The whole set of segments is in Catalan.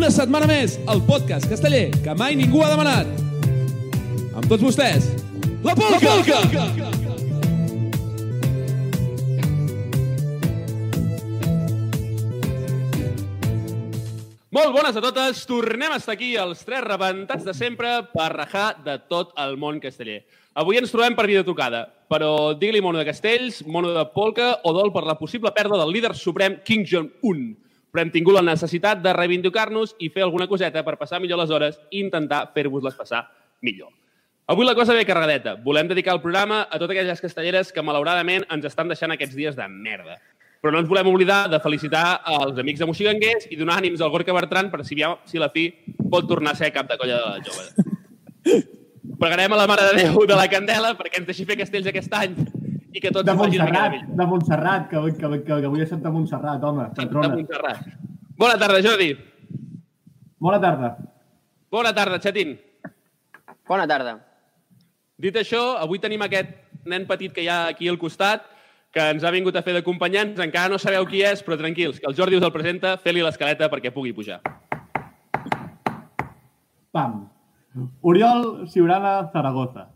una setmana més, el podcast casteller que mai ningú ha demanat. Amb tots vostès, la Polca! La Polca! Molt bones a totes, tornem a estar aquí els tres rebentats de sempre per rajar de tot el món casteller. Avui ens trobem per videotrucada, però digue-li mono de castells, mono de polca o dol per la possible pèrdua del líder suprem King Jong-un. Però hem tingut la necessitat de reivindicar-nos i fer alguna coseta per passar millor les hores i intentar fer-vos-les passar millor. Avui la cosa ve carregadeta. Volem dedicar el programa a totes aquelles castelleres que malauradament ens estan deixant aquests dies de merda. Però no ens volem oblidar de felicitar els amics de Moxiganguers i donar ànims al Gorka Bertran per si, si la fi pot tornar a ser cap de colla de la jove. Pregarem a la Mare de Déu de la Candela perquè ens deixi fer castells aquest any i que tots de Montserrat, de Montserrat, que, que, que, que avui és Santa Montserrat, home, De patrona. Montserrat. Bona tarda, Jordi. Bona tarda. Bona tarda, Xatín. Bona tarda. Dit això, avui tenim aquest nen petit que hi ha aquí al costat, que ens ha vingut a fer d'acompanyants. Encara no sabeu qui és, però tranquils, que el Jordi us el presenta, feu-li l'escaleta perquè pugui pujar. Pam. Oriol Ciurana Zaragoza.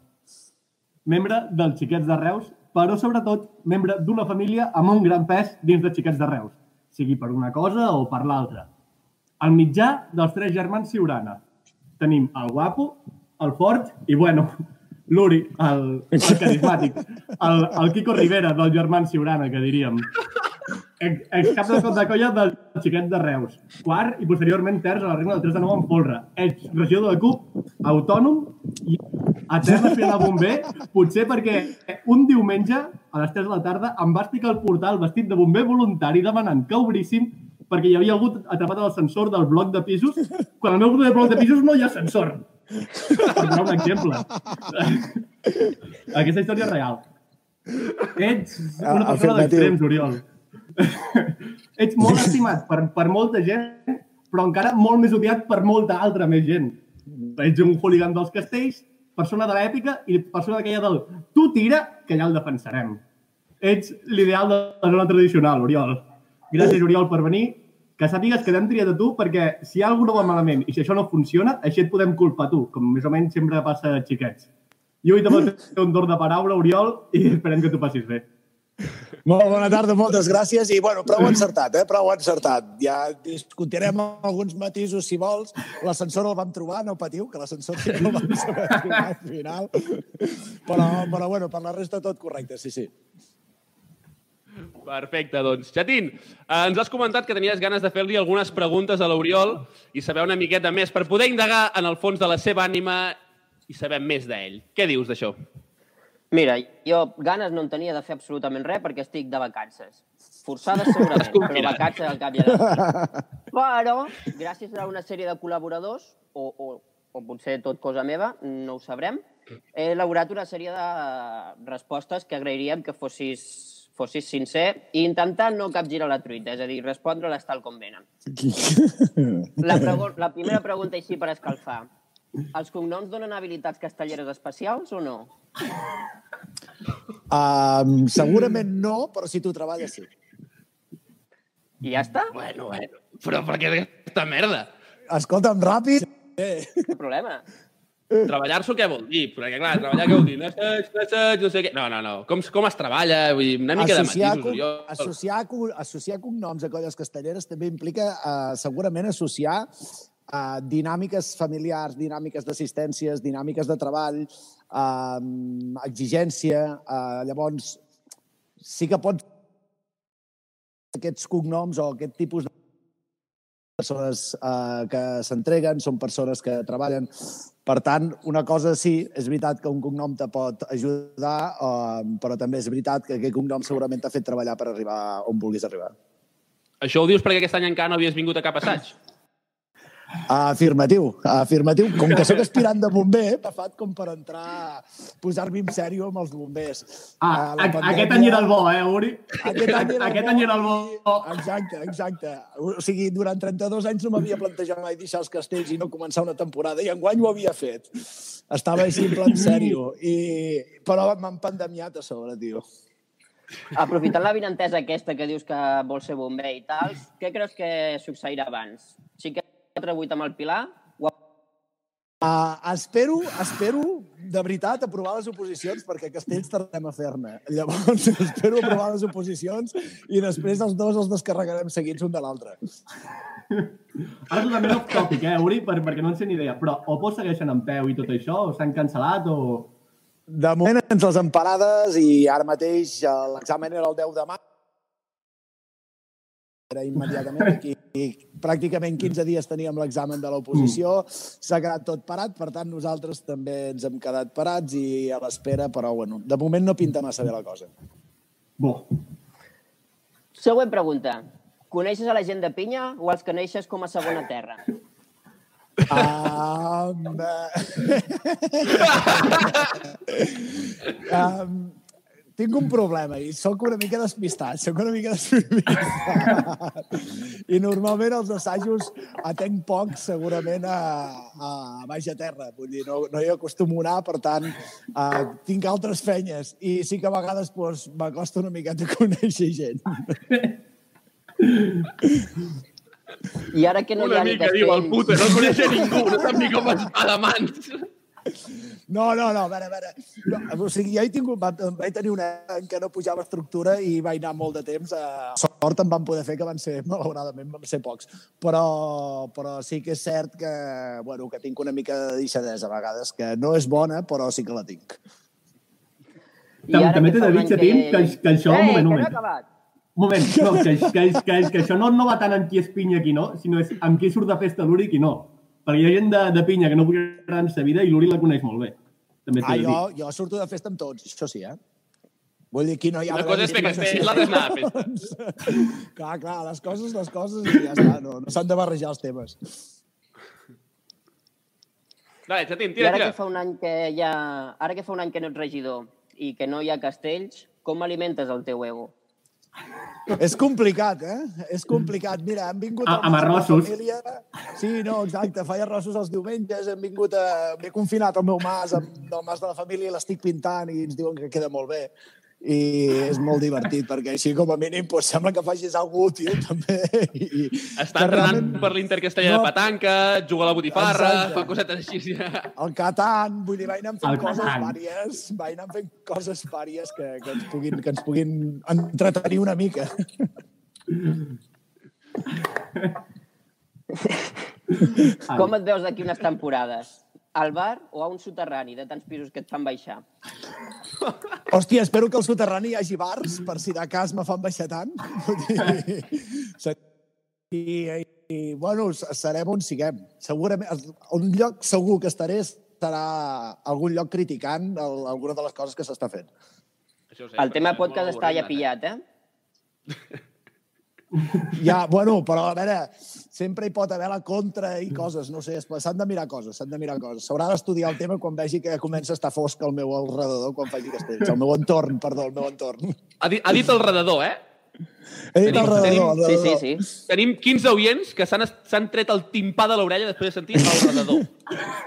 Membre dels Xiquets de Reus, però sobretot membre d'una família amb un gran pes dins de Xiquets de Reus, sigui per una cosa o per l'altra. El mitjà dels tres germans Ciurana. Tenim el guapo, el fort i, bueno, l'Uri, el, el carismàtic, el, el Quico Rivera del germans Ciurana, que diríem. Ex, ex cap de cop de colla del xiquet de Reus. Quart i posteriorment terç a la regna del 3 de 9 en folre. Ex regidor de CUP, autònom i etern aspirant a bomber, potser perquè un diumenge a les 3 de la tarda em va explicar al portal vestit de bomber voluntari demanant que obríssim perquè hi havia algú atrapat a l'ascensor del bloc de pisos, quan al meu bloc de pisos no hi ha ascensor. Per donar un exemple. Aquesta història és real. Ets una persona Afirmatiu. d'extrems, Oriol. Ets molt estimat per, per molta gent, però encara molt més odiat per molta altra més gent. Ets un hooligan dels castells, persona de l'èpica i persona d'aquella del tu tira, que ja el defensarem. Ets l'ideal de la zona tradicional, Oriol. Gràcies, Oriol, per venir. Que sàpigues que t'hem triat a tu perquè si hi ha alguna cosa va malament i si això no funciona, així et podem culpar tu, com més o menys sempre passa a xiquets. I avui també fer un torn de paraula, Oriol, i esperem que t'ho passis bé. Molt bona tarda, moltes gràcies. I, bueno, prou encertat, eh? Prou encertat. Ja discutirem alguns matisos, si vols. L'ascensor el vam trobar, no patiu, que l'ascensor sí que el vam saber trobar al final. Però, però, bueno, per la resta tot correcte, sí, sí. Perfecte, doncs. Xatín, eh, ens has comentat que tenies ganes de fer-li algunes preguntes a l'Oriol i saber una miqueta més per poder indagar en el fons de la seva ànima i saber més d'ell. Què dius d'això? Mira, jo ganes no en tenia de fer absolutament res perquè estic de vacances. Forçades segurament, però vacances al cap i a la. Però, gràcies a una sèrie de col·laboradors, o, o, o potser tot cosa meva, no ho sabrem, he elaborat una sèrie de respostes que agrairíem que fossis, fossis sincer i intentar no capgirar la truita, és a dir, respondre-les tal com venen. La, la primera pregunta així per escalfar. Els cognoms donen habilitats castelleres especials o no? Um, segurament no, però si tu treballes, sí. I ja està? Bueno, bueno, però per què aquesta merda? Escolta'm, ràpid. Cap problema. Treballar-s'ho què vol dir? Perquè, clar, treballar què vol dir? No saps, no sé què... No, no, no. Com, com es treballa? Vull dir, una mica associar, de matisos, Oriol. associar, associar cognoms a colles castelleres també implica uh, segurament associar uh, dinàmiques familiars, dinàmiques d'assistències, dinàmiques de treball, uh, exigència. Uh, llavors, sí que pots aquests cognoms o aquest tipus de persones uh, que s'entreguen, són persones que treballen. Per tant, una cosa sí, és veritat que un cognom te pot ajudar, uh, però també és veritat que aquest cognom segurament t'ha fet treballar per arribar on vulguis arribar. Això ho dius perquè aquest any encara no havies vingut a cap assaig? Afirmatiu, afirmatiu. Com que sóc aspirant de bomber, m'ha fet com per entrar, posar-me en sèrio amb els bombers. Ah, pandèmia- aquest any era el bo, eh, Uri? Aquest any era, aquest bo. any era el bo. Exacte, exacte. O sigui, durant 32 anys no m'havia plantejat mai deixar els castells i no començar una temporada, i enguany ho havia fet. Estava així en plan sèrio. I... Però m'han pandemiat a sobre, tio. Aprofitant la vinentesa aquesta que dius que vols ser bomber i tal, què creus que succeirà abans? Xiquets 4-8 amb el Pilar, ho Uh, espero, espero, de veritat, aprovar les oposicions, perquè a Castells tardem a fer-ne. Llavors, espero aprovar les oposicions i després els dos els descarregarem seguits un de l'altre. Ara és totalment off topic, eh, Uri, per, perquè no en sé ni idea. Però o segueixen en peu i tot això, o s'han cancel·lat, o... De moment ens les emparades i ara mateix eh, l'examen era el 10 de maig. Era immediatament aquí. I pràcticament 15 dies teníem l'examen de l'oposició. S'ha quedat tot parat, per tant, nosaltres també ens hem quedat parats i a l'espera, però bueno, de moment no pinta massa bé la cosa. Bo. Següent pregunta. Coneixes a la gent de Pinya o els que neixes com a segona terra? Um, um, tinc un problema i sóc una mica despistat, sóc una mica despistat. I normalment els assajos atenc poc segurament a, a baix a terra. Vull dir, no, no hi acostumo a anar, per tant, uh, tinc altres fenyes i sí que a vegades pues, m'acosta una miqueta a conèixer gent. I ara que no hi Una ha ni mica, diu el puto, no coneix ningú, no sap ni com es fa de mans. No, no, no, a veure, a veure. No, o sigui, ja he tingut, va, vaig tenir una en què no pujava estructura i vaig anar molt de temps. A sort em van poder fer, que van ser, malauradament, van ser pocs. Però, però sí que és cert que, bueno, que tinc una mica de deixadesa a vegades, que no és bona, però sí que la tinc. I ara També t'he de dir, Xatín, que, que això... Eh, un moment, que un no he moment. acabat. Un moment, no, que, que, que, que això no, no va tant en qui és pinya qui no, sinó és amb qui surt de festa l'Uri i qui no. Perquè hi ha gent de, de pinya que no vull en sa vida i l'Uri la coneix molt bé. També Ah, jo, jo surto de festa amb tots, això sí, eh? Vull dir, aquí no hi ha... Una cosa és fer castell, l'altra és anar a festa. Clar, clar, les coses, les coses, i ja està, no, no s'han de barrejar els temes. Dale, Xatín, I tira, ara que fa un any que ha... Ara que fa un any que no ets regidor i que no hi ha castells, com alimentes el teu ego? És complicat, eh? És complicat. Mira, han vingut... A- el amb arrossos. Família... Sí, no, exacte. Faig arrossos els diumenges, hem vingut a... M'he confinat al meu mas, amb- del mas de la família, i l'estic pintant i ens diuen que queda molt bé. I és molt divertit, perquè així com a mínim pues, sembla que facis alguna útil, també. I, Està que entrenant per l'Inter Castellà No. de petanca, juga a la botifarra, Exacte. fa cosetes així. Ja. el Catan, vull dir, vaig anar fent El coses Catan. vàries, vaig anar fent coses vàries que, que, ens puguin, que ens puguin entretenir una mica. Com et veus d'aquí unes temporades? Al bar o a un soterrani de tants pisos que et fan baixar? Hòstia, espero que al soterrani hi hagi bars, per si de cas me fan baixar tant. I, i, i bueno, serem on siguem. Segurament, un lloc segur que estaré serà algun lloc criticant el, alguna de les coses que s'està fent. Això sé, El tema podcast està ja avorrit, pillat, eh? Ja, bueno, però a veure, sempre hi pot haver la contra i coses, no sé, s'han de mirar coses, s'han de mirar coses. S'haurà d'estudiar el tema quan vegi que comença a estar fosc al meu alrededor, quan faci castells. El meu entorn, perdó, el meu entorn. Ha dit, ha dit el redador, eh? He dit Tenim- alrededor, tenim- Sí, alrededor. sí, sí. Tenim 15 oients que s'han tret el timpà de l'orella després de sentir el redador.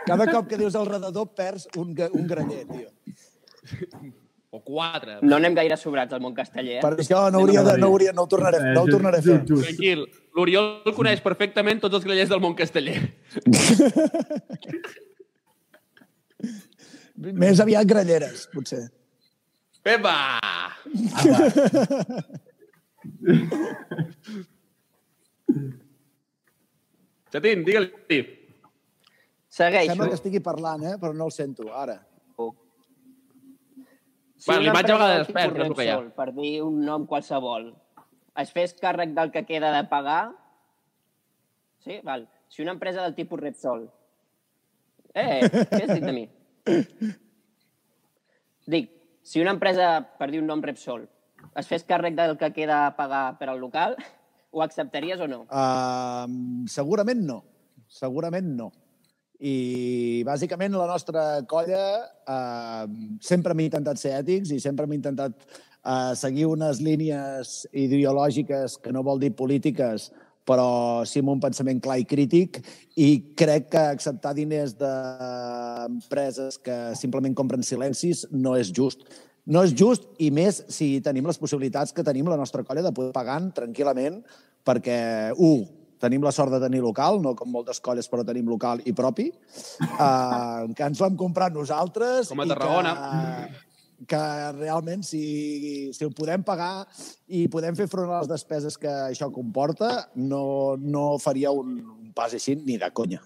Cada cop que dius alrededor perds un, un graner, tio. O 4. No anem gaire sobrats al món casteller, eh? Per això no, hauria de, no, hauria, no ho tornaré, no ho tornaré a fer. Just, just. Tranquil, l'Oriol coneix perfectament tots els grellers del món casteller. Més aviat grelleres, potser. Pepa! Xatín, digue-li. Segueixo. Sembla que estigui parlant, eh? però no el sento, ara. Si Bueno, l'imatge a vegades del perd, és el que hi ha. Repsol, per dir un nom qualsevol, es fes càrrec del que queda de pagar... Sí? Val. Si una empresa del tipus Repsol... Eh, què has dit de mi? Dic, si una empresa, per dir un nom Repsol, es fes càrrec del que queda a pagar per al local, ho acceptaries o no? Uh, segurament no. Segurament no. I, bàsicament, la nostra colla uh, sempre hem intentat ser ètics i sempre hem intentat uh, seguir unes línies ideològiques que no vol dir polítiques, però sí amb un pensament clar i crític, i crec que acceptar diners d'empreses que simplement compren silencis no és just. No és just, i més si tenim les possibilitats que tenim la nostra colla de poder pagar tranquil·lament, perquè, un, tenim la sort de tenir local, no com moltes colles, però tenim local i propi, uh, que ens l'hem comprat nosaltres. Com a i Tarragona. Que, que realment, si, si el podem pagar i podem fer front a les despeses que això comporta, no, no faria un, un pas així ni de conya.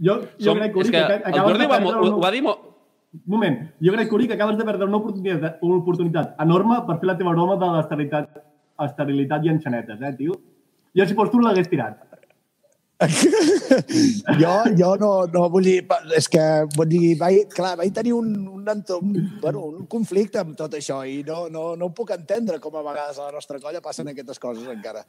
Jo, jo Som, crec, Uri, que que, el Jordi ho va, perdre ho, una- ho va dir molt... Un moment, jo crec, Uri, que acabes de perdre una oportunitat, una oportunitat enorme per fer la teva broma de l'esterilitat esterilitat i enxanetes, eh, tio? Jo, si fos tu, l'hagués tirat. jo, jo no, no vull dir, és que vull dir, vaig, clar, vaig tenir un, un, un, bueno, un conflicte amb tot això i no, no, no ho puc entendre com a vegades a la nostra colla passen aquestes coses encara.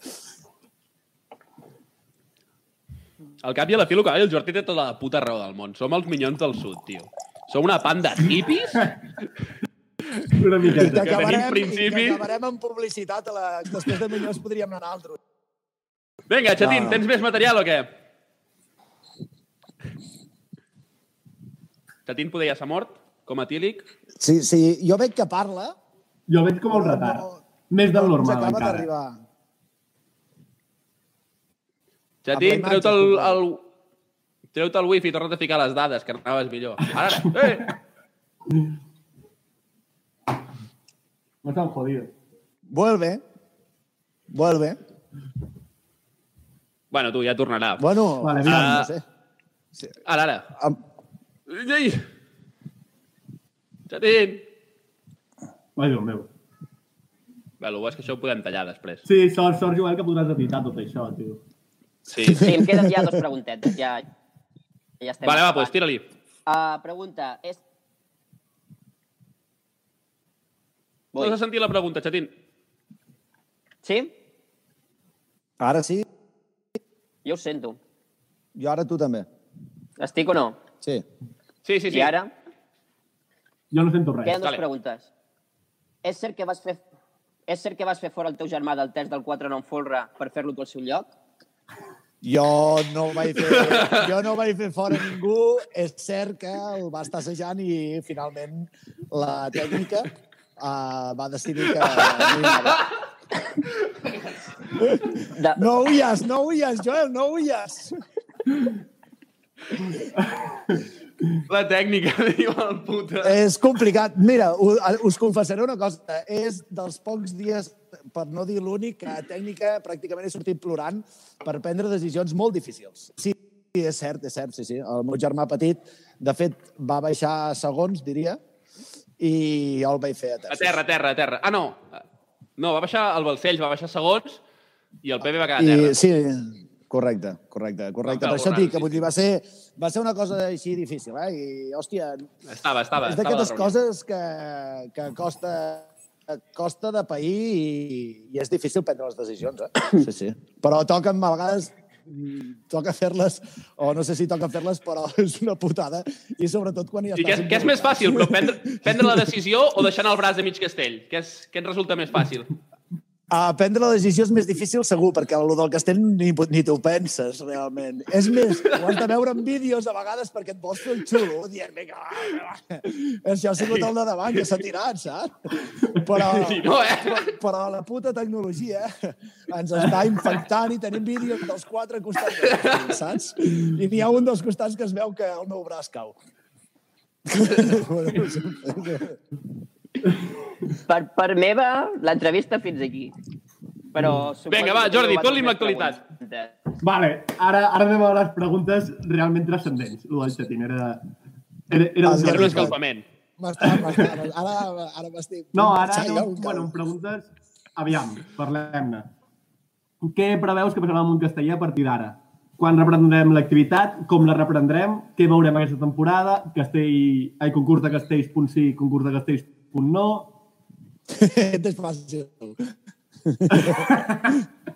Al cap i a la fi, el el Jordi té tota la puta raó del món. Som els minyons del sud, tio. Som una panda de hippies Una I miqueta. i que principis. acabarem amb publicitat. A la... Després de Minyons podríem anar a altres. Vinga, Xatín, No. tens més material o què? Xatín poder ja s'ha mort, com a tílic. Sí, sí, jo veig que parla. Jo veig com el retard. no- Més del normal, acaba encara. d'arribar. Xatín, treu-te el, el, treu-te el wifi i torna't a ficar les dades, que anaves millor. Ara, ara. Eh! No estan jodidos. Vuelve. Vuelve. Bueno, tu, ja tornarà. Bueno, Vale, mira. no sé. Sí. Ara, ara. Am- Ei! Xatín! Ai, Déu meu. Bé, el bo és que això ho podem tallar després. Sí, sort, sort, Joel, que podràs editar tot això, tio. Sí. Sí, em queden ja dos preguntetes. Ja, ja estem Vale, va, doncs tira-li. Uh, pregunta, és... No Vull. has sentit la pregunta, Xatín? Sí? Ara sí, Jo ho sento. jo ara tu també. Estic o no? Sí. Sí, sí, sí. I ara? Jo no sento res. Queden dues Dale. preguntes. És cert que vas fer... És cert que vas fer fora el teu germà del test del 4 non folre per fer-lo tu al seu lloc? Jo no vaig fer, jo no vaig fer fora ningú. És cert que el va estar assajant i finalment la tècnica uh, va decidir que... No huyas, no huyas, Joel, no huyas. La tècnica, diu el puta. És complicat. Mira, us confessaré una cosa. És dels pocs dies, per no dir l'únic, que a tècnica pràcticament he sortit plorant per prendre decisions molt difícils. Sí, és cert, és cert, sí, sí. El meu germà petit, de fet, va baixar segons, diria, i jo el vaig fer a A terços. terra, a terra, a terra. Ah, no. No, va baixar el Balcells, va baixar segons i el Pepe va quedar a I, terra. sí, correcte, correcte, correcte. Per això et dic que sí, vull dir, va ser, va ser una cosa així difícil, eh? I, hòstia, Estava, estava. és d'aquestes coses que, que costa, costa de pair i, i és difícil prendre les decisions, eh? Sí, sí. Però toquen, a vegades, toca fer-les, o no sé si toca fer-les, però és una putada. I sobretot quan hi I què, estàs és- què és més fàcil, però prendre, prendre la decisió o deixar el braç de mig castell? Què, és, què et resulta més fàcil? Uh, prendre la decisió és més difícil, segur, perquè el del castell ni, ni t'ho penses, realment. És més, ho has de veure en vídeos a vegades perquè et vols fer el xulo, dient, vinga, va, va. Això ha sigut el de davant, que s'ha tirat, saps? Però, Sí, no, eh? però, però la puta tecnologia ens està infectant i tenim vídeos dels quatre costats, del saps? I n'hi ha un dels costats que es veu que el meu braç cau. Per, per meva, l'entrevista fins aquí. Però... suposo Vinga, va, Jordi, fot-li amb l'actualitat. Vale, ara, ara anem a les preguntes realment transcendents. Lo del xatín era... Era, era Els un Era un escalfament. M'està, m'està, ara, ara m'estic... No, ara cau. bueno, preguntes... Aviam, parlem-ne. Què preveus que passarà amb un castellà a partir d'ara? Quan reprendrem l'activitat? Com la reprendrem? Què veurem aquesta temporada? Castell... Ai, concurs de castells punt sí, concurs de castells punt no. és fàcil.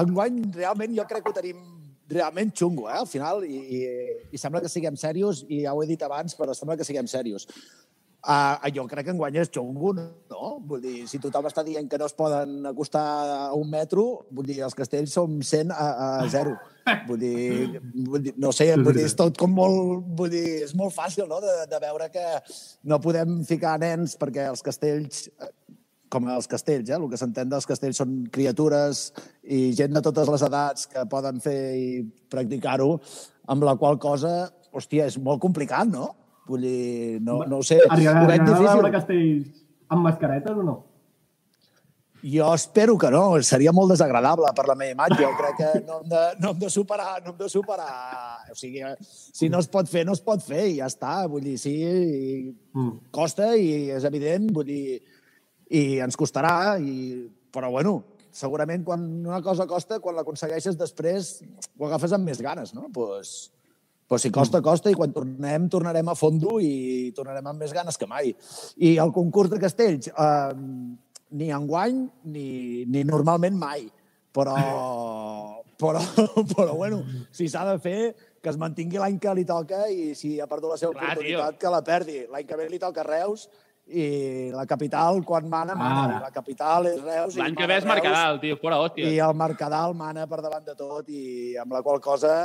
enguany, realment, jo crec que ho tenim realment xungo, eh, al final, i, i, i sembla que siguem serios, i ja ho he dit abans, però sembla que siguem serios. Uh, jo crec que enguany és xungo, no? Vull dir, si tothom està dient que no es poden acostar a un metro, vull dir, els castells som 100 a, a 0. Vull dir, vull dir, no sé, vull dir, és tot com molt... Vull dir, és molt fàcil, no?, de, de veure que no podem ficar nens perquè els castells com els castells, eh? el que s'entén dels castells són criatures i gent de totes les edats que poden fer i practicar-ho, amb la qual cosa, hòstia, és molt complicat, no? Vull dir, no, no ho sé, Arribarà, ho veig veure castells amb mascaretes o no? Jo espero que no, seria molt desagradable per la meva imatge. Jo crec que no hem de, no hem de superar, no hem de superar... O sigui, si no es pot fer, no es pot fer i ja està. Vull dir, sí, i Mm. costa i és evident, vull dir, i ens costarà, i... però bueno, segurament quan una cosa costa, quan l'aconsegueixes després ho agafes amb més ganes, no? Pues, pues si costa, costa, i quan tornem, tornarem a fondo i tornarem amb més ganes que mai. I el concurs de castells, eh, ni enguany ni, ni normalment mai. Però, però, però bueno, si s'ha de fer, que es mantingui l'any que li toca i si ha perdut la seva Clar, oportunitat, que la perdi. L'any que ve li toca Reus i la capital, quan mana, mana. La capital és Reus. L'any que ve és Mercadal, tio, fora hòstia. I el Mercadal mana per davant de tot i amb la qual cosa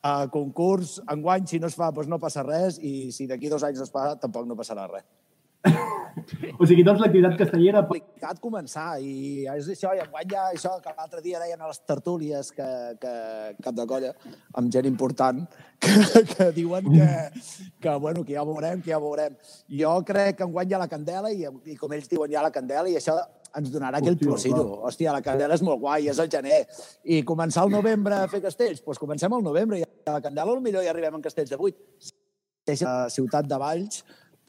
a concurs, enguany, si no es fa, doncs no passa res i si d'aquí dos anys no es fa, tampoc no passarà res. O sigui, doncs l'activitat castellera... complicat començar i és això, i enguany ja això que l'altre dia deien a les tertúlies que, que cap de colla, amb gent important, que, que diuen que, que, bueno, que ja veurem, que ja veurem. Jo crec que enguany hi ha la candela i, i com ells diuen, hi ha la candela i això ens donarà aquell Hòstia. Hòstia, la candela és molt guai, és el gener. I començar el novembre a fer castells? Doncs comencem al novembre i a la candela potser ja arribem en castells de 8. Deixa la ciutat de Valls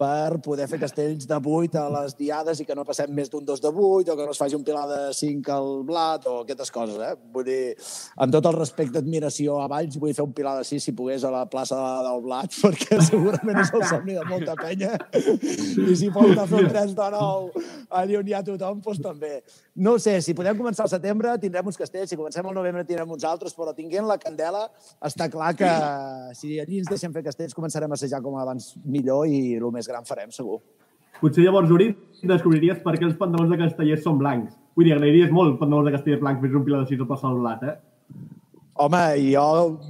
per poder fer castells de 8 a les diades i que no passem més d'un 2 de 8 o que no es faci un pilar de 5 al blat o aquestes coses, eh? Vull dir, amb tot el respecte i admiració a Valls, vull fer un pilar de 6 si pogués a la plaça del blat, perquè segurament és el somni de molta penya. I si pot fer un 3 de 9 allunyar tothom, doncs també. No sé, si podem començar al setembre tindrem uns castells, si comencem al novembre tindrem uns altres, però tinguent la candela està clar que si allí ens deixem fer castells començarem a assajar com abans millor i el més gran farem, segur. Potser llavors, Uri, descobriries per què els pantalons de castellers són blancs. Vull dir, agrairies molt pantalons de castellers blancs més un pilar de sis del blat, eh? Home, jo,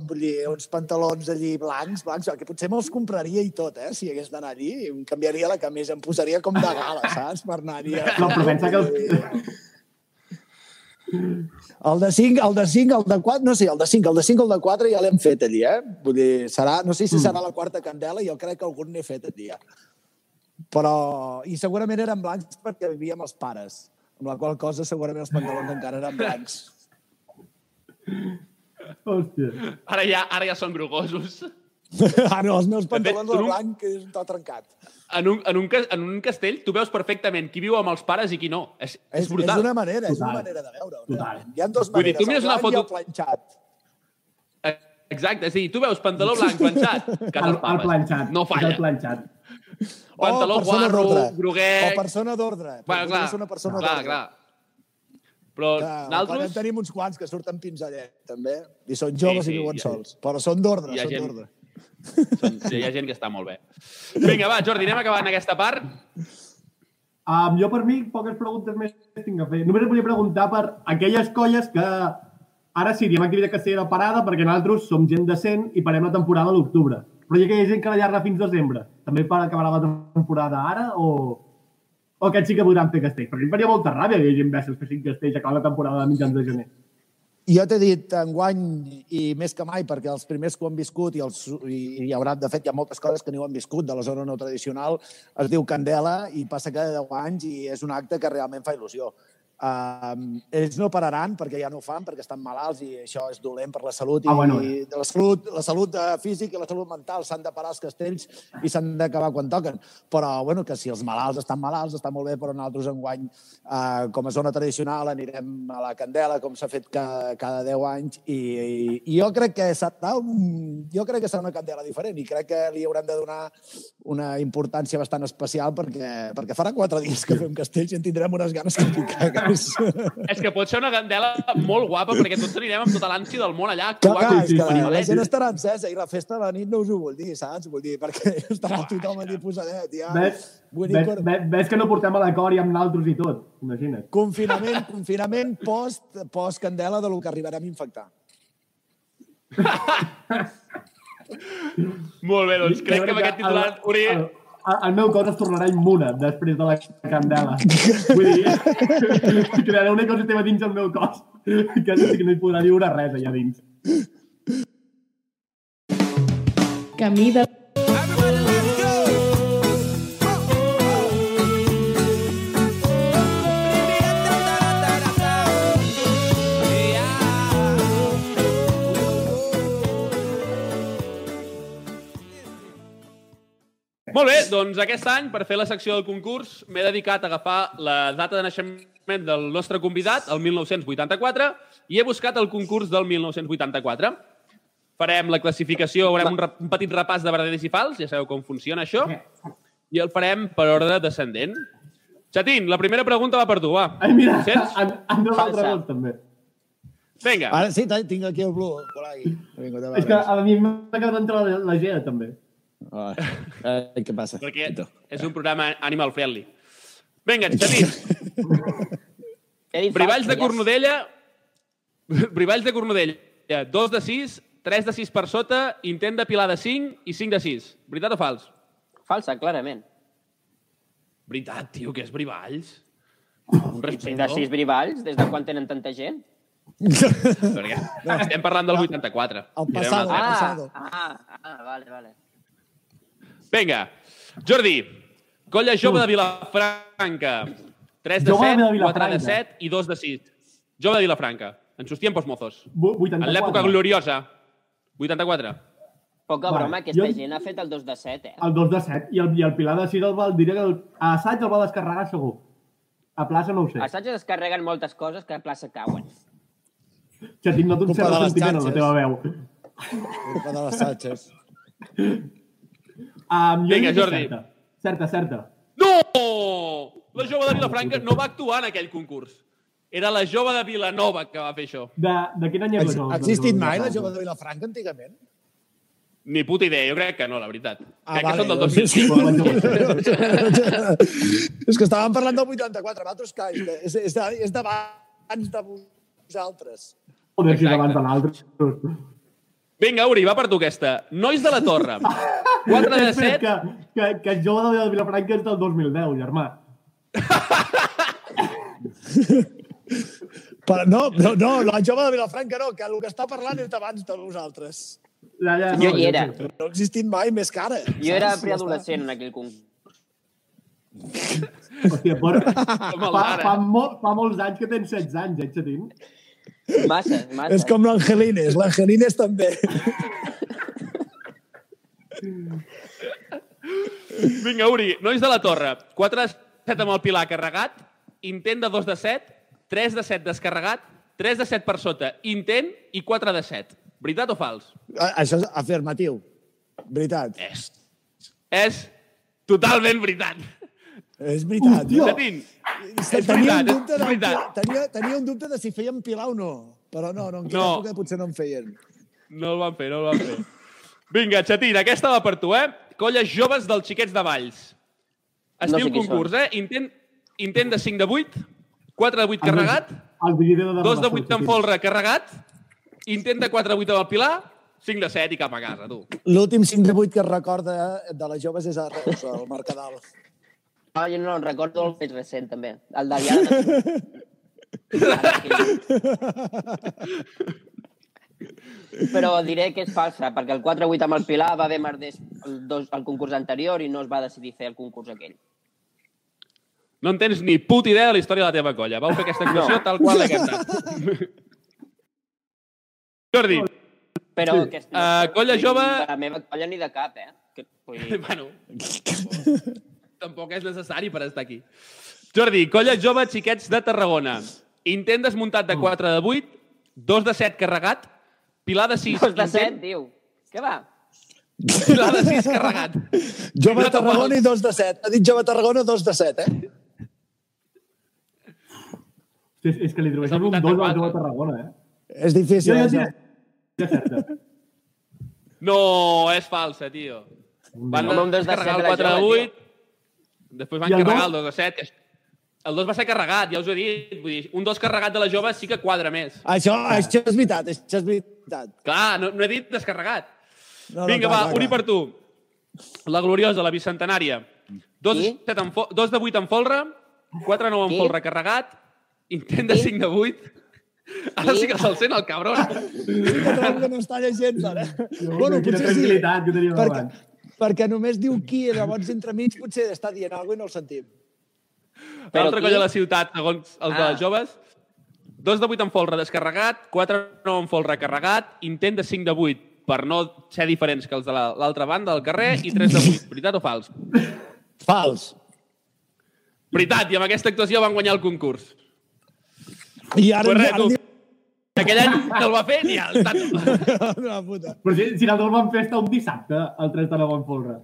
vull dir, uns pantalons allí blancs, blancs, que potser me'ls compraria i tot, eh, si hagués d'anar allí. Em canviaria la camisa, em posaria com de gala, saps, per anar-hi. a- No, però pensa que els... El de 5, el de 5, el de 4, no sé, el de 5, el de 5, el de 4 ja l'hem fet allí, eh? Vull dir, serà, no sé si serà la quarta candela, jo crec que algun n'he fet allí, ja. Però, i segurament eren blancs perquè vivia amb els pares, amb la qual cosa segurament els pantalons encara eren blancs. Hòstia. Ara ja, ara ja són grogosos. ah, no, els meus pantalons de no- blanc és tot trencat. En un, en, un, en un castell tu veus perfectament qui viu amb els pares i qui no. És, és, És, brutal. és una manera, és una Total. manera de veure-ho. Total. Hi ha dos Vull dir, maneres, tu mires el una blanc i foto- el planxat. Exacte, és a dir, tu veus pantaló blanc planxat, casa El, els el pares. planxat. No És falla. el planxat. Pantaló o persona guarro, d'ordre. groguenc... O persona d'ordre. Bueno, clar, una persona clar, clar. Però Que, quan en nosaltres... tenim uns quants que surten pinzellet, també, i són joves Sí, i sí, viuen hi ha- sols. Però són d'ordre, són gent- d'ordre. Són, sí, hi ha gent que està molt bé. Vinga, va, Jordi, anem acabant aquesta part. Um, jo, per mi, poques preguntes més tinc a fer. Només et volia preguntar per aquelles colles que ara sí, diem activitat castellera parada perquè nosaltres som gent decent i parem la temporada a l'octubre. Però hi ha aquella gent que la llarga fins desembre. També per acabarà la temporada ara o, o aquests sí que podran fer castells? Perquè em faria molta ràbia que hi hagi imbècils que siguin castells acabant la temporada a mitjans de gener. Jo t'he dit enguany, i més que mai, perquè els primers que ho han viscut, i, els, i hi haurà, de fet, hi ha moltes coses que no ho han viscut de la zona no tradicional, es diu Candela i passa cada 10 anys i és un acte que realment fa il·lusió. Um, ells no pararan perquè ja no ho fan, perquè estan malalts i això és dolent per la salut i Ah, bueno. de la salut, la salut eh, física i la salut mental s'han de parar els castells i s'han d'acabar quan toquen. Però, bueno, que si els malalts estan malalts, està molt bé, però nosaltres enguany, eh, com a zona tradicional, anirem a la Candela, com s'ha fet cada, cada 10 anys, i, i, i jo crec que serà un, jo crec que serà una Candela diferent i crec que li haurem de donar una importància bastant especial perquè, perquè farà quatre dies que fem castells i en tindrem unes ganes que. És que pot ser una candela molt guapa perquè tots anirem amb tota l'ànsia del món allà a Clar, és que la, gent estarà encesa i la festa de la nit no us ho vull dir, saps? Vull dir, perquè estarà tothom allí posadet, ja. Ves, Vull dir, ves, cor- ves, ves que no portem a l'acord i amb naltros i tot. Imagina't. Confinament, confinament post, post candela de lo que arribarem a infectar. Molt bé, doncs crec que amb aquest titular, Uri, el meu cos es tornarà immune després de la candela. Vull dir, crearé un ecosistema dins el meu cos que no, hi podrà viure res allà dins. Camí de... Molt bé, doncs aquest any, per fer la secció del concurs, m'he dedicat a agafar la data de naixement del nostre convidat, el 1984, i he buscat el concurs del 1984. Farem la classificació, veurem un, un petit repàs de verdaders i fals, ja sabeu com funciona això, i el farem per ordre descendent. Xatín, la primera pregunta va per tu, va. Ai, mira, Sents? en, en dos altres Falsa. vols, també. Vinga, Ara sí, tinc aquí el Blue. Por ahí. He vingut a És que a mi m'ha quedat entre la, la Gea, també. Ah, eh, què passa? perquè és un programa animal friendly. Vinga, dit Brivalls de. Cornudella, Brivalls de Cornudella, 2 de 6, 3 de 6 per sota, intent de pilar de 5 i 5 de 6. Veritat o fals? Falsa, clarament. Veritat, tio, que és Brivalls. Respecte. de sis brivalls, des de quan tenen tanta gent? Perquè estem parlant del 84. El Mirem passado. una altra. Ah, ah, ah, vale, vale. Vinga, Jordi, colla jove de Vilafranca. 3 de Jove de 7, 4 de Vilafranca. 7 i 2 de 6. Jove de Vilafranca. En sus tiempos mozos. Vu- 84. En l'època gloriosa. 84. Poca Vale, broma, aquesta jo- gent ha fet el 2 de 7, eh? El 2 de 7 i el, i el Pilar de 6 el va, diré que el, a assaig el va descarregar segur. A plaça no ho sé. A Assaig es carreguen moltes coses que a plaça cauen. Que tinc notat un cert sentiment en la teva veu. Culpa de les Sánchez. Um, jo Vinga, Jordi. Certa, certa. certa. No! La jove de Vilafranca no va actuar en aquell concurs. Era la jove de Vilanova que va fer això. De, de quin any és la Ha jove? ha existit mai la jove de Vilafranca antigament? Ni puta idea, jo crec que no, la veritat. Ah, crec que són del doncs 2005. és que estàvem parlant del 84, nosaltres que és, de- és, és, de, és d'abans de vosaltres. Joder, si Exacte. abans de l'altre. Vinga, Uri, va per tu aquesta. Nois de la Torre. 4 de Espera, 7. que, que, que el jove de Vilafranca és del 2010, germà. Però no, no, no, la jove de Vilafranca no, que el que està parlant és d'abans de vosaltres. Ja, ja, Jo hi era. No ha existit mai més que ara. Jo era preadolescent en aquell concurs. Hòstia, el fa, fa, molt, fa molts anys que tens 16 anys, eh, Xatín? Massa, massa. És com l'Angelines, l'Angelines també. Vinga, Uri, nois de la Torre. 4 de 7 amb el Pilar carregat, intent de 2 de 7, 3 de 7 descarregat, 3 de 7 per sota, intent i 4 de 7. Veritat o fals? A- Això és afirmatiu. Veritat. És, és totalment veritat. És veritat. Hòstia. És tenia, un veritat, dubte és de, tenia, tenia un dubte de si feien pilar o no. Però no, no, en aquella No. època potser no en feien. No el van fer, no el van fer. Vinga, Xatín, aquesta va per tu, eh? Colles joves dels xiquets de Valls. Es No diu sé concurs, eh? Intent, intent de 5 de 8, 4 de 8 carregat, El de 2 de relació, 8 amb folre carregat, intent de 4 de 8 amb el Pilar, 5 de 7 i cap a casa, tu. L'últim 5 de 8 que es recorda de les joves és a Reus, al Mercadal. Ah, jo no recordo el més recent, també. El de Diana. Però diré que és falsa, perquè el 4-8 amb el Pilar va haver merders el, dos, el concurs anterior i no es va decidir fer el concurs aquell. No en tens ni puta idea de la història de la teva colla. Vau fer aquesta actuació No. tal qual cantat. Jordi, Però Sí. aquest, Eh, colla jove- la meva colla ni de cap, eh? Que, vull dir, bueno, tampoc és necessari per estar aquí. Jordi, colla jove xiquets de Tarragona. Intent desmuntat de 4 de 8, 2 de 7 carregat, pilar de 6. dos de set, intent, diu. Què va? Pilar de 6 carregat. Jove que Tarragona i 2 de 7. Ha dit Jove Tarragona 2 de 7, eh? És, és que li el un 2 a la 84. jove Tarragona, eh? És difícil. Jo ja eh? certa. No, és falsa, tio. Van dos de descarregar set el era 4 de jove, 8, després van I carregar dos? el 2 de 7. que és- El 2 va ser carregat, ja us ho he dit. Vull dir, un 2 carregat de la jove sí que quadra més. Això, això és veritat, això és veritat. Clar, no, no he dit descarregat. No, no, Vinga, clar, va, clar, Uri clar. per tu. La gloriosa, la bicentenària. 2, Qui? 7 en fo 2 de 8 en folre, 4 9 en Qui? folre carregat, intent de Qui? 5 de 8. Ara sí que se'l sent, el cabron. Que no està llegint, ara. Bueno, Quina potser sí, que teníem perquè, abans. Perquè només diu qui, i llavors entremig potser està dient alguna cosa i no el sentim. Però L'altre qui? coll de la ciutat, segons els de Ah. les joves. 2 de 8 en folre descarregat, 4 9 en folre carregat, intent de 5 de 8 per no ser diferents que els de la- l'altra banda del carrer i 3 de 8. Veritat o fals? Fals. Veritat, i amb aquesta actuació van guanyar el concurs. I ara, Pues res, ara. Aquell any que el va fer, ni el tato. Una puta. Però si, si nosaltres el vam fer està un dissabte, el 3 de 9 en folre.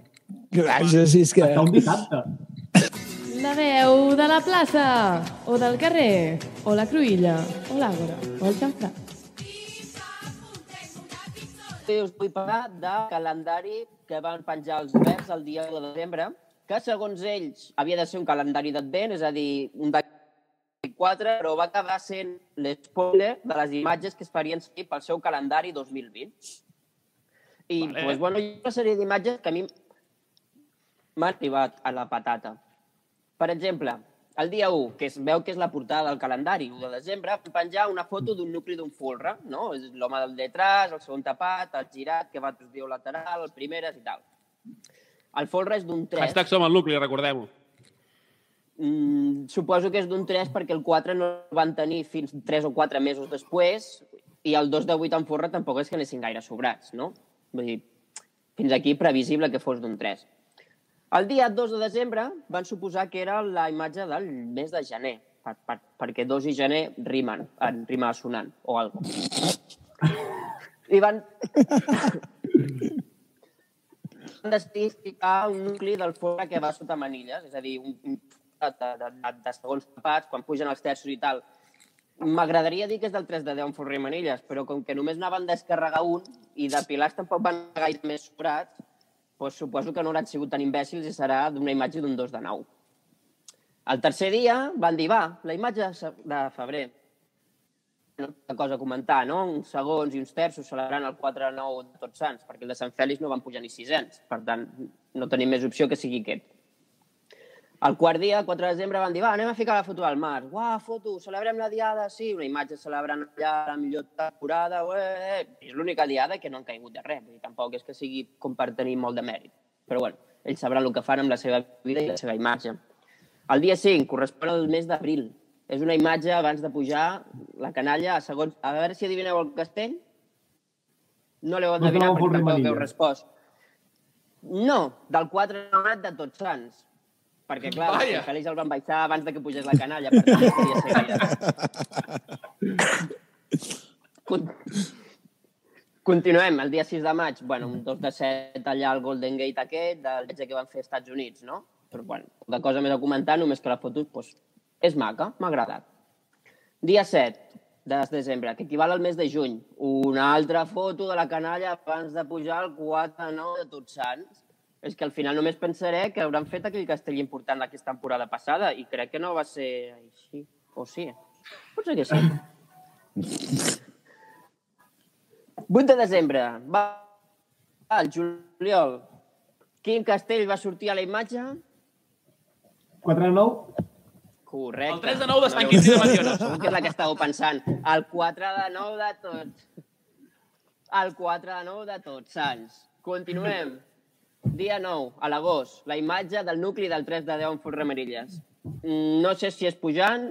Gràcies, si és que... Està un dissabte. La veu de la plaça, o del carrer, o la cruïlla, o l'àgora, o el xamfrà. Sí, us vull parlar del calendari que van penjar els verds el dia de desembre, que segons ells havia de ser un calendari d'advent, és a dir, un de 4, però va acabar sent l'espoiler de les imatges que es farien seguir pel seu calendari 2020. I, Vale. pues, bueno, hi ha una sèrie d'imatges que a mi m'han arribat a la patata. Per exemple, el dia 1, que es veu que és la portada del calendari, 1 de desembre, van penjar una foto d'un nucli d'un folre, no? És l'home del detrás, el segon tapat, el girat, que va diu lateral, el primer i tal. El folre és d'un 3. Hashtag som el nucli, recordem-ho. Mm, suposo que és d'un 3 perquè el 4 no el van tenir fins 3 o 4 mesos després i el 2 de 8 en folre tampoc és que anessin gaire sobrats, no? Vull dir, fins aquí previsible que fos d'un 3. El dia 2 de desembre van suposar que era la imatge del mes de gener, per, per, perquè 2 i gener rimen, en rima sonant o algo. I van... van decidir ficar un nucli del folre que va sota manilles, és a dir, un de, de, de, de segons tapats, quan pugen els terços i tal. M'agradaria dir que és del 3 de 10 en folre i manilles, però com que només n'aven descarregar un i de pilars tampoc van gaire més sobrats, doncs suposo que no hauran sigut tan imbècils i serà d'una imatge d'un 2 de 9. El tercer dia van dir, va, la imatge de febrer. Una cosa a comentar, no? Uns segons i uns terços celebrant el 4 de 9 de Tots Sants, perquè el de Sant Fèlix no van pujar ni 600. Per tant, no tenim més opció que sigui aquest. El quart dia, el 4 de desembre, van dir, va, anem a ficar la foto al mar. Uah, foto, celebrem la diada, sí, una imatge celebrant allà la millor temporada, ué, és l'única diada que no han caigut de res, vull dir, tampoc és que sigui com per tenir molt de mèrit. Però bueno, ells sabran el que fan amb la seva vida i la seva imatge. El dia 5 correspon al mes d'abril. És una imatge abans de pujar la canalla a segons... A veure si adivineu el castell. No l'heu No adivinat sabeu perquè Folre tampoc Manilles. heu respost. No, del 4 de maig de Tots Sants. Perquè, clar, Vaja. els Fèlix el van baixar abans de que pugés la canalla, per tant, no podia ser gaire. Con- Continuem, el dia 6 de maig, bueno, un 2 de 7 allà al Golden Gate aquest, del viatge que van fer als Estats Units, no? Però, bueno, poca cosa més a comentar, només que la foto pues, és maca, m'ha agradat. Dia 7 de desembre, que equival al mes de juny. Una altra foto de la canalla abans de pujar al 4 de 9 de Tots Sants. És que al final només pensaré que hauran fet aquell castell important d'aquesta temporada passada i crec que no va ser així. O sí? Potser que sí. 8 de desembre. Va, va el juliol. Quin castell va sortir a la imatge? 4 de 9, Correcte. El 3 de 9 de Sant No, Quintí de Mediona. Segur que és la que estàveu pensant. El 4 de 9 de tots. El 4 de 9 de tots, Sants. Continuem. Dia 9, a l'agost. La imatge del nucli del 3 de 10 en Forramarilles. Mm, No sé si és pujant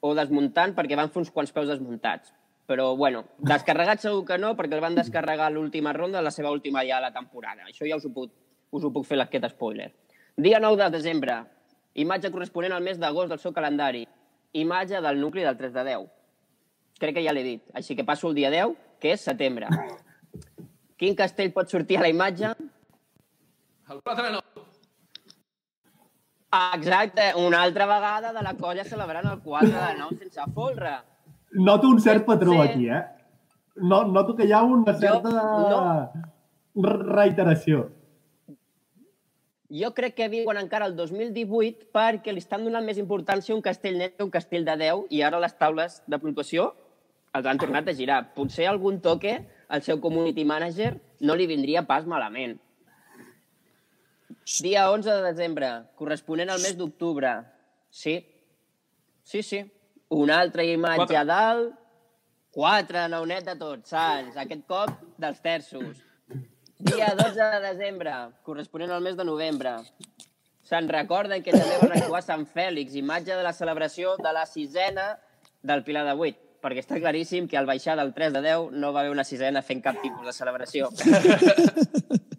o desmuntant, perquè van fer uns quants peus desmuntats. Però, bueno, descarregat segur que no, perquè el van descarregar a l'última ronda la seva última ja de la temporada. Això ja us ho puc, us ho puc fer aquest spoiler. Dia 9 de desembre. Imatge corresponent al mes d'agost del seu calendari. Imatge del nucli del 3 de 10. Crec que ja l'he dit. Així que passo el dia 10, que és setembre. Quin castell pot sortir a la imatge? El 4 de 9. Ah, Exacte, una altra vegada de la colla celebrant el 4 de 9 sense folre. noto un cert patró Sí. aquí, eh? No, noto que hi ha una certa no. reiteració. Jo crec que viuen encara el 2018 perquè li estan donant més importància a un castell net que un castell de 10 i ara les taules de puntuació els han tornat a girar. Potser algun toque al seu community manager no li vindria pas malament. Dia 11 de desembre, corresponent al mes d'octubre. Sí, sí, sí. Una altra imatge Quatre. a dalt, quatre, naunet de tots, sants. Aquest cop dels terços. Dia 12 de desembre, corresponent al mes de novembre. Se'n recorden que també van actuar Sant Fèlix, imatge de la celebració de la sisena del Pilar de Vuit, perquè està claríssim que al baixar del 3 de 10 no va haver una sisena fent cap tipus de celebració.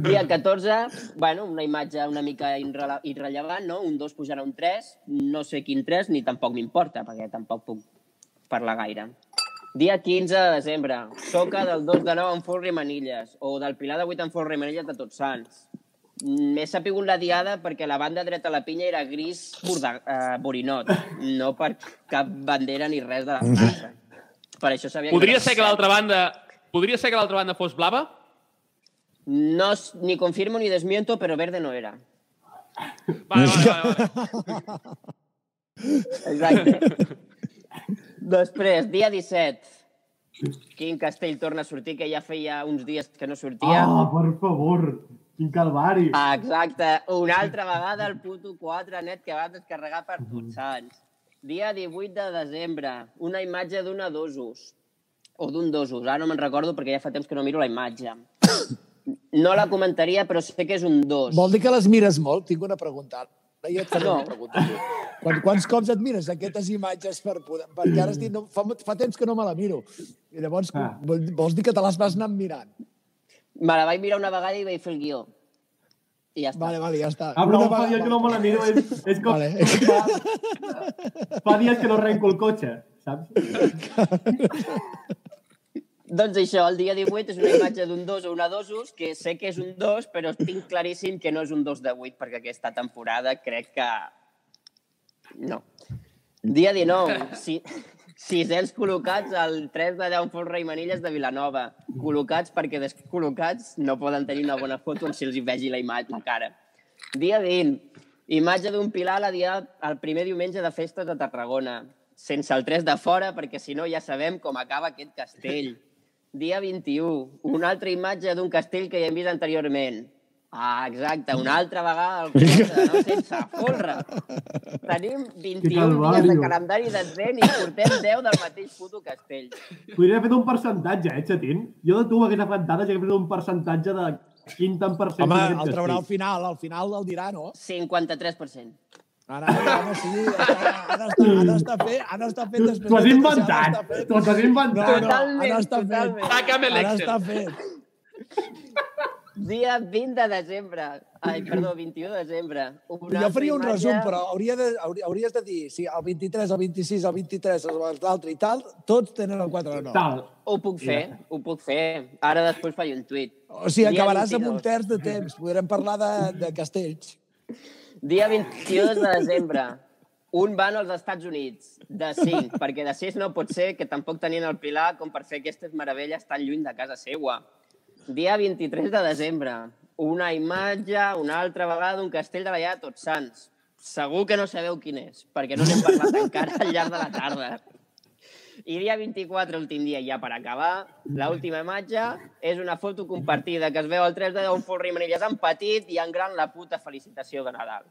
Dia 14, bueno, una imatge una mica irrele irrellevant, no? Un 2 pujant a un 3, no sé quin 3, ni tampoc m'importa, perquè tampoc puc parlar gaire. Dia 15 de desembre, soca del 2 de 9 en Folre i Manilles, o del Pilar de 8 en Folre i Manilles de Tots Sants. M'he sapigut la diada perquè la banda dreta a la pinya era gris borda, eh, borinot, no per cap bandera ni res de la plaça. Per això sabia Podria que... ser que l'altra banda... Podria ser que l'altra banda fos blava? No, ni confirmo ni desmiento, però verde no era. Vale, vale, vale. vale. Exacte. Després, dia 17. Quin castell torna a sortir, que ja feia uns dies que no sortia. Ah, per favor. Quin calvari. Ah, exacte. Una altra vegada el puto 4 net que va descarregar per tots sants. Dia 18 de desembre. Una imatge d'una dosos. O d'un dosos. Ara no me'n recordo perquè ja fa temps que no miro la imatge. No la comentaria, però sé que és un dos. Vol dir que les mires molt? Tinc una pregunta. Ara jo et faré No. una pregunta. Quan, quants cops et mires aquestes imatges per poder... Perquè ara has dit, no, fa, fa temps que no me la miro. I llavors, Ah. vol, vols dir que te les vas anar mirant? Me la vaig mirar una vegada i vaig fer el guió. I ja està. Vale, vale, ja està. Ah, però Una fa vegada- dies que no me la miro, és, és com... Vale. Fa, fa dies que no arrenco el cotxe, saps? Doncs això, el dia 18 és una imatge d'un 2 o una dosos, que sé que és un 2, però tinc claríssim que no és un 2 de 8, perquè aquesta temporada crec que... No. Dia 19, si... sisens col·locats al 3 de 10 Folra i Manilles de Vilanova. Col·locats perquè descol·locats no poden tenir una bona foto on si els hi vegi la imatge, la cara. Dia 20, imatge d'un pilar la dia, el primer diumenge de festes a Tarragona, sense el 3 de fora, perquè si no ja sabem com acaba aquest castell. Dia 21, una altra imatge d'un castell que ja hem vist anteriorment. Ah, exacte, una altra vegada el 4, no? sense folre. Tenim 21 dies de calendari d'advent i portem 10 del mateix puto castell. Podria haver fet un percentatge, eh, xatín? Jo de tu hagués agafat dades i hagués fet un percentatge de quin tant per cent... Home, el traurà al final, al final el dirà, no? 53%. Ara, ara, sí, ha d'estar ha d'estar fet, ha d'estar fet després. T'ho has inventat, d'estar fet. t'ho has inventat. No, no, Totalment, ha d'estar fet. totalment. Saca'm Ha l'Excel. d'estar fet. Dia 20 de desembre. Ai, perdó, 21 de desembre. Una Jo faria un resum, però hauria de, hauria- hauries de dir, si el 23, el 26, el 23, l'altre i tal, tots tenen el 4 de 9. Tal. Ho puc fer, ho puc fer. Ara després faig un tuit. O sigui, Dia acabaràs amb 22. un terç de temps. Podrem parlar de, de castells. Dia 22 de desembre. Un van als Estats Units, de 5, perquè de 6 no pot ser que tampoc tenien el Pilar com per fer aquestes meravelles tan lluny de casa seua. Dia 23 de desembre. Una imatge, una altra vegada, d'un castell de la llar de Tots Sants. Segur que no sabeu quin és, perquè no n'hem parlat encara al llarg de la tarda. I dia 24, últim dia, ja per acabar, l'última imatge és una foto compartida que es veu al 3 de 10 un Folre i Manilles en petit i en gran la puta felicitació de Nadal.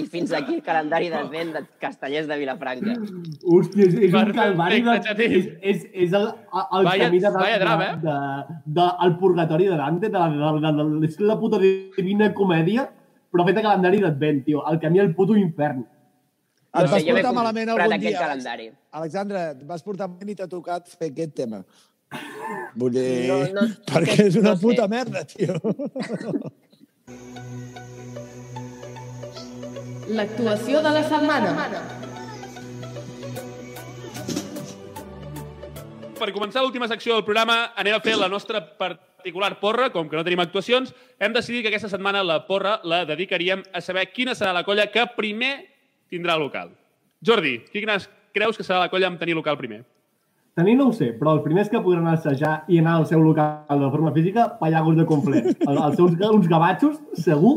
I fins aquí el calendari d'advent de Castellers de Vilafranca. Hòstia, és, és un calvari de... És, és, és el, el Vaya- camí de, vaya drama, de, eh? de, de, el purgatori de Dante, de, de, de, de, és la puta divina comèdia, però fet a calendari d'advent, tio. El camí al puto infern. Et No sé, vas portar malament algun dia. calendari. Alexandre, et vas portar malament i t'ha tocat fer aquest tema. Vull dir... No, no, perquè és una no sé. puta merda, tio. L'actuació de la setmana. Per començar l'última secció del programa, anem a fer la nostra particular porra. Com que no tenim actuacions, hem decidit que aquesta setmana la porra la dedicaríem a saber quina serà la colla que primer tindrà local. Jordi, quina creus que serà la colla amb tenir local primer? Tenir no ho sé, però els primers que podran assajar i anar al seu local de forma física, pallagos de complet. El, els seus uns gavatxos, segur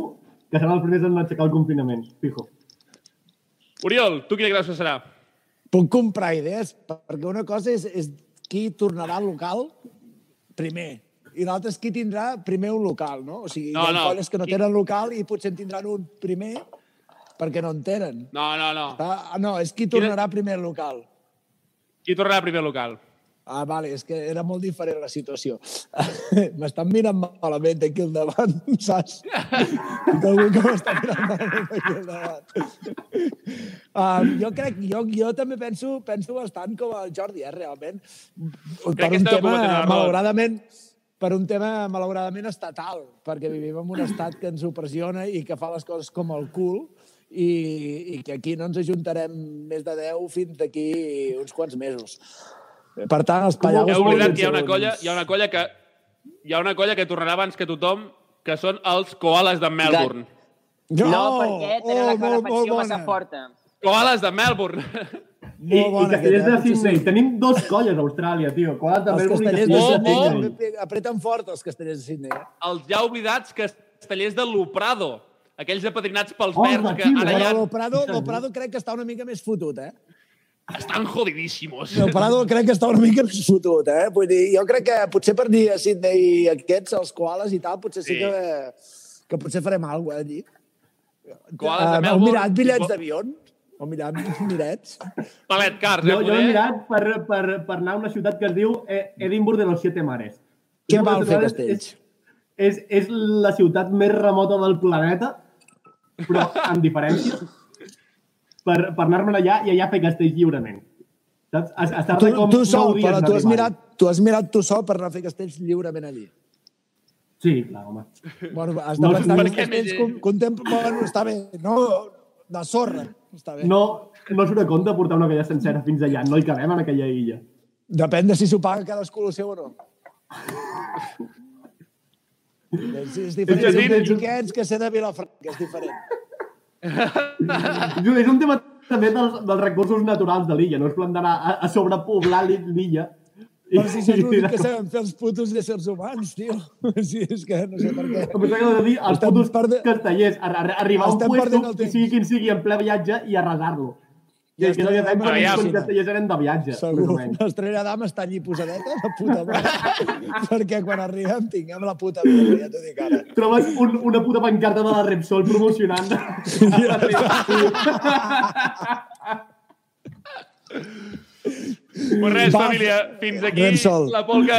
que seran els primers en aixecar el confinament. Fijo. Oriol, tu quina creus que serà? Puc comprar idees, perquè una cosa és, és qui tornarà al local primer. i l'altre és qui tindrà primer un local, no? O sigui, No, hi ha no. colles que no tenen local i potser en tindran un primer perquè no en tenen. No, no, no. Ah, no, és qui tornarà primer al local. Qui tornarà primer al local? Ah, vale, és que era molt diferent la situació. M'estan mirant malament aquí al davant, saps? Tinc algú que m'està mirant malament aquí al davant. Um, jo crec, jo, jo també penso, penso bastant com el Jordi, eh, realment. Per que un tema, malauradament, per un tema malauradament estatal, perquè vivim en un estat que ens opressiona i que fa les coses com el cul i, i que aquí no ens ajuntarem més de 10 fins d'aquí uns quants mesos. Per tant, els pallagos... Heu oblidat que hi ha una colla, hi ha una colla que hi ha una colla que tornarà abans que tothom, que són els koalas de Melbourne. No, perquè tenen la Oh, molt, molt calefacció massa forta. Koalas de Melbourne. I, i castellers de eh? Sydney. Sí, sí. Tenim dos colles a Austràlia, tio. Quals també Els castellers de castellers de Sydney. Sydney. apreten fort, els castellers de Sydney. Eh? Els ja oblidats castellers de Loprado. Aquells apadrinats pels Oh, verds que ara ja el Prado, el Prado crec que està una mica més fotut, eh? estan jodidíssimos. El Prado crec que està una mica més fotut, eh? Vull dir, jo crec que potser per dir a Sydney aquests, els koalas i tal, potser sí, Sí. que, que potser farem alguna cosa eh, allí. Koalas de Eh, heu Melbourne. mirat bitllets d'avió? Heu mirat bitllets? Palet cars, eh, Jo, jo he poder? mirat per, per, per anar a una ciutat que es diu eh, Edimburg de los Siete Mares. Què val fer castells? És, és, és la ciutat més remota del planeta, però amb diferència, per, per anar-me'n allà i allà fer castells lliurement. Saps? Es- Estar-ne Tu, com tu sol, però tu has, mirat, tu has mirat tu sol per anar a fer castells lliurement allí. Sí, clar, home. Bueno, has de No, pensar que els castells con- contemplen... Bueno, està bé, no? De sorra, està bé. No, no surt a compte portar una colla sencera fins allà. No hi cabem en aquella illa. Depèn de si s'ho paga cadascú el seu o no. És, és diferent És ser sí, xiquets que ser de Vilafranca, és diferent. És un tema també dels, dels recursos naturals de l'illa. No és plan d'anar a, a sobrepoblar l'i- l'illa. Però si és l'únic que sabem fer els putos éssers humans, tio. Sí, és que no sé per què. Em pensava que de dir els putos perde- castellers, arribar a un puesto, que sigui quin sigui, en ple viatge i arrasar-lo. Ja Ja que no hi ha estem- temps, Aviam. perquè els castellers eren de viatge. Segur, l'estrella d'ama està allí posadeta, la puta mare. perquè quan arribem tinguem la puta vida, ja t'ho dic ara. Trobes un, una puta pancarta de la Repsol promocionant. Pues res, Va, família, fins aquí Repsol. la polca,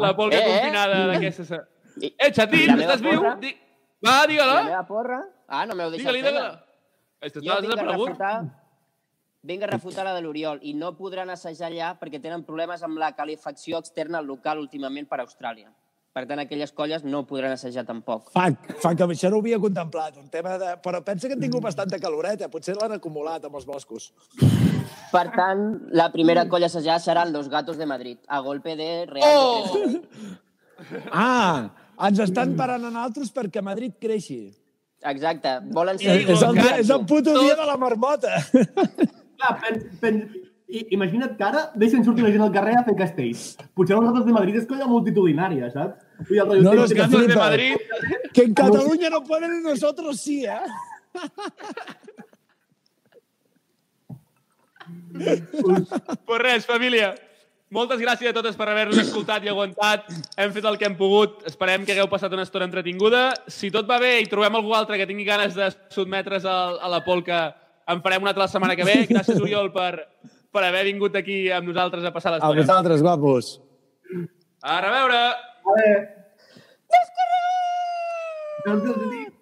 la polca Eh, eh. confinada d'aquesta... se- I- Eh, xatín, la estàs viu? Di... Va, La digue-la. meva porra... Ah, no m'heu deixat Digue-li, fer-la. digue-la. Estàs desaparegut. Vinc a refutar la de l'Oriol i no podran assajar allà perquè tenen problemes amb la calefacció externa al local últimament per Austràlia. Per tant, aquelles colles no podran assajar tampoc. Fac, fac, que això no ho havia contemplat, un tema de... Però pensa que han tingut bastanta caloreta, potser l'han acumulat amb els boscos. Per tant, la primera colla a assajar seran los gatos de Madrid, a golpe de Real Oh! Ah, ens estan parant a nosaltres perquè Madrid creixi. Exacte, volen ser... És, és, el, és el puto dia de la marmota. Clar, pen, pen, i, imagina't que ara deixen sortir la gent al carrer a fer castells. Potser els gatos de Madrid és colla multitudinària, saps? I el No, no, és que de flipa. Madrid. Que en Catalunya no poden i nosotros sí, eh? Pues res, família. Moltes gràcies a totes per haver-nos escoltat i aguantat. Hem fet el que hem pogut. Esperem que hagueu passat una estona entretinguda. Si tot va bé i trobem algú altre que tingui ganes de sotmetre's a la polca, en farem una altra la setmana que ve. Gràcies, Oriol, per, per haver vingut aquí amb nosaltres a passar A l'estona. vosaltres, guapos. A reveure! Vale. Des carrer!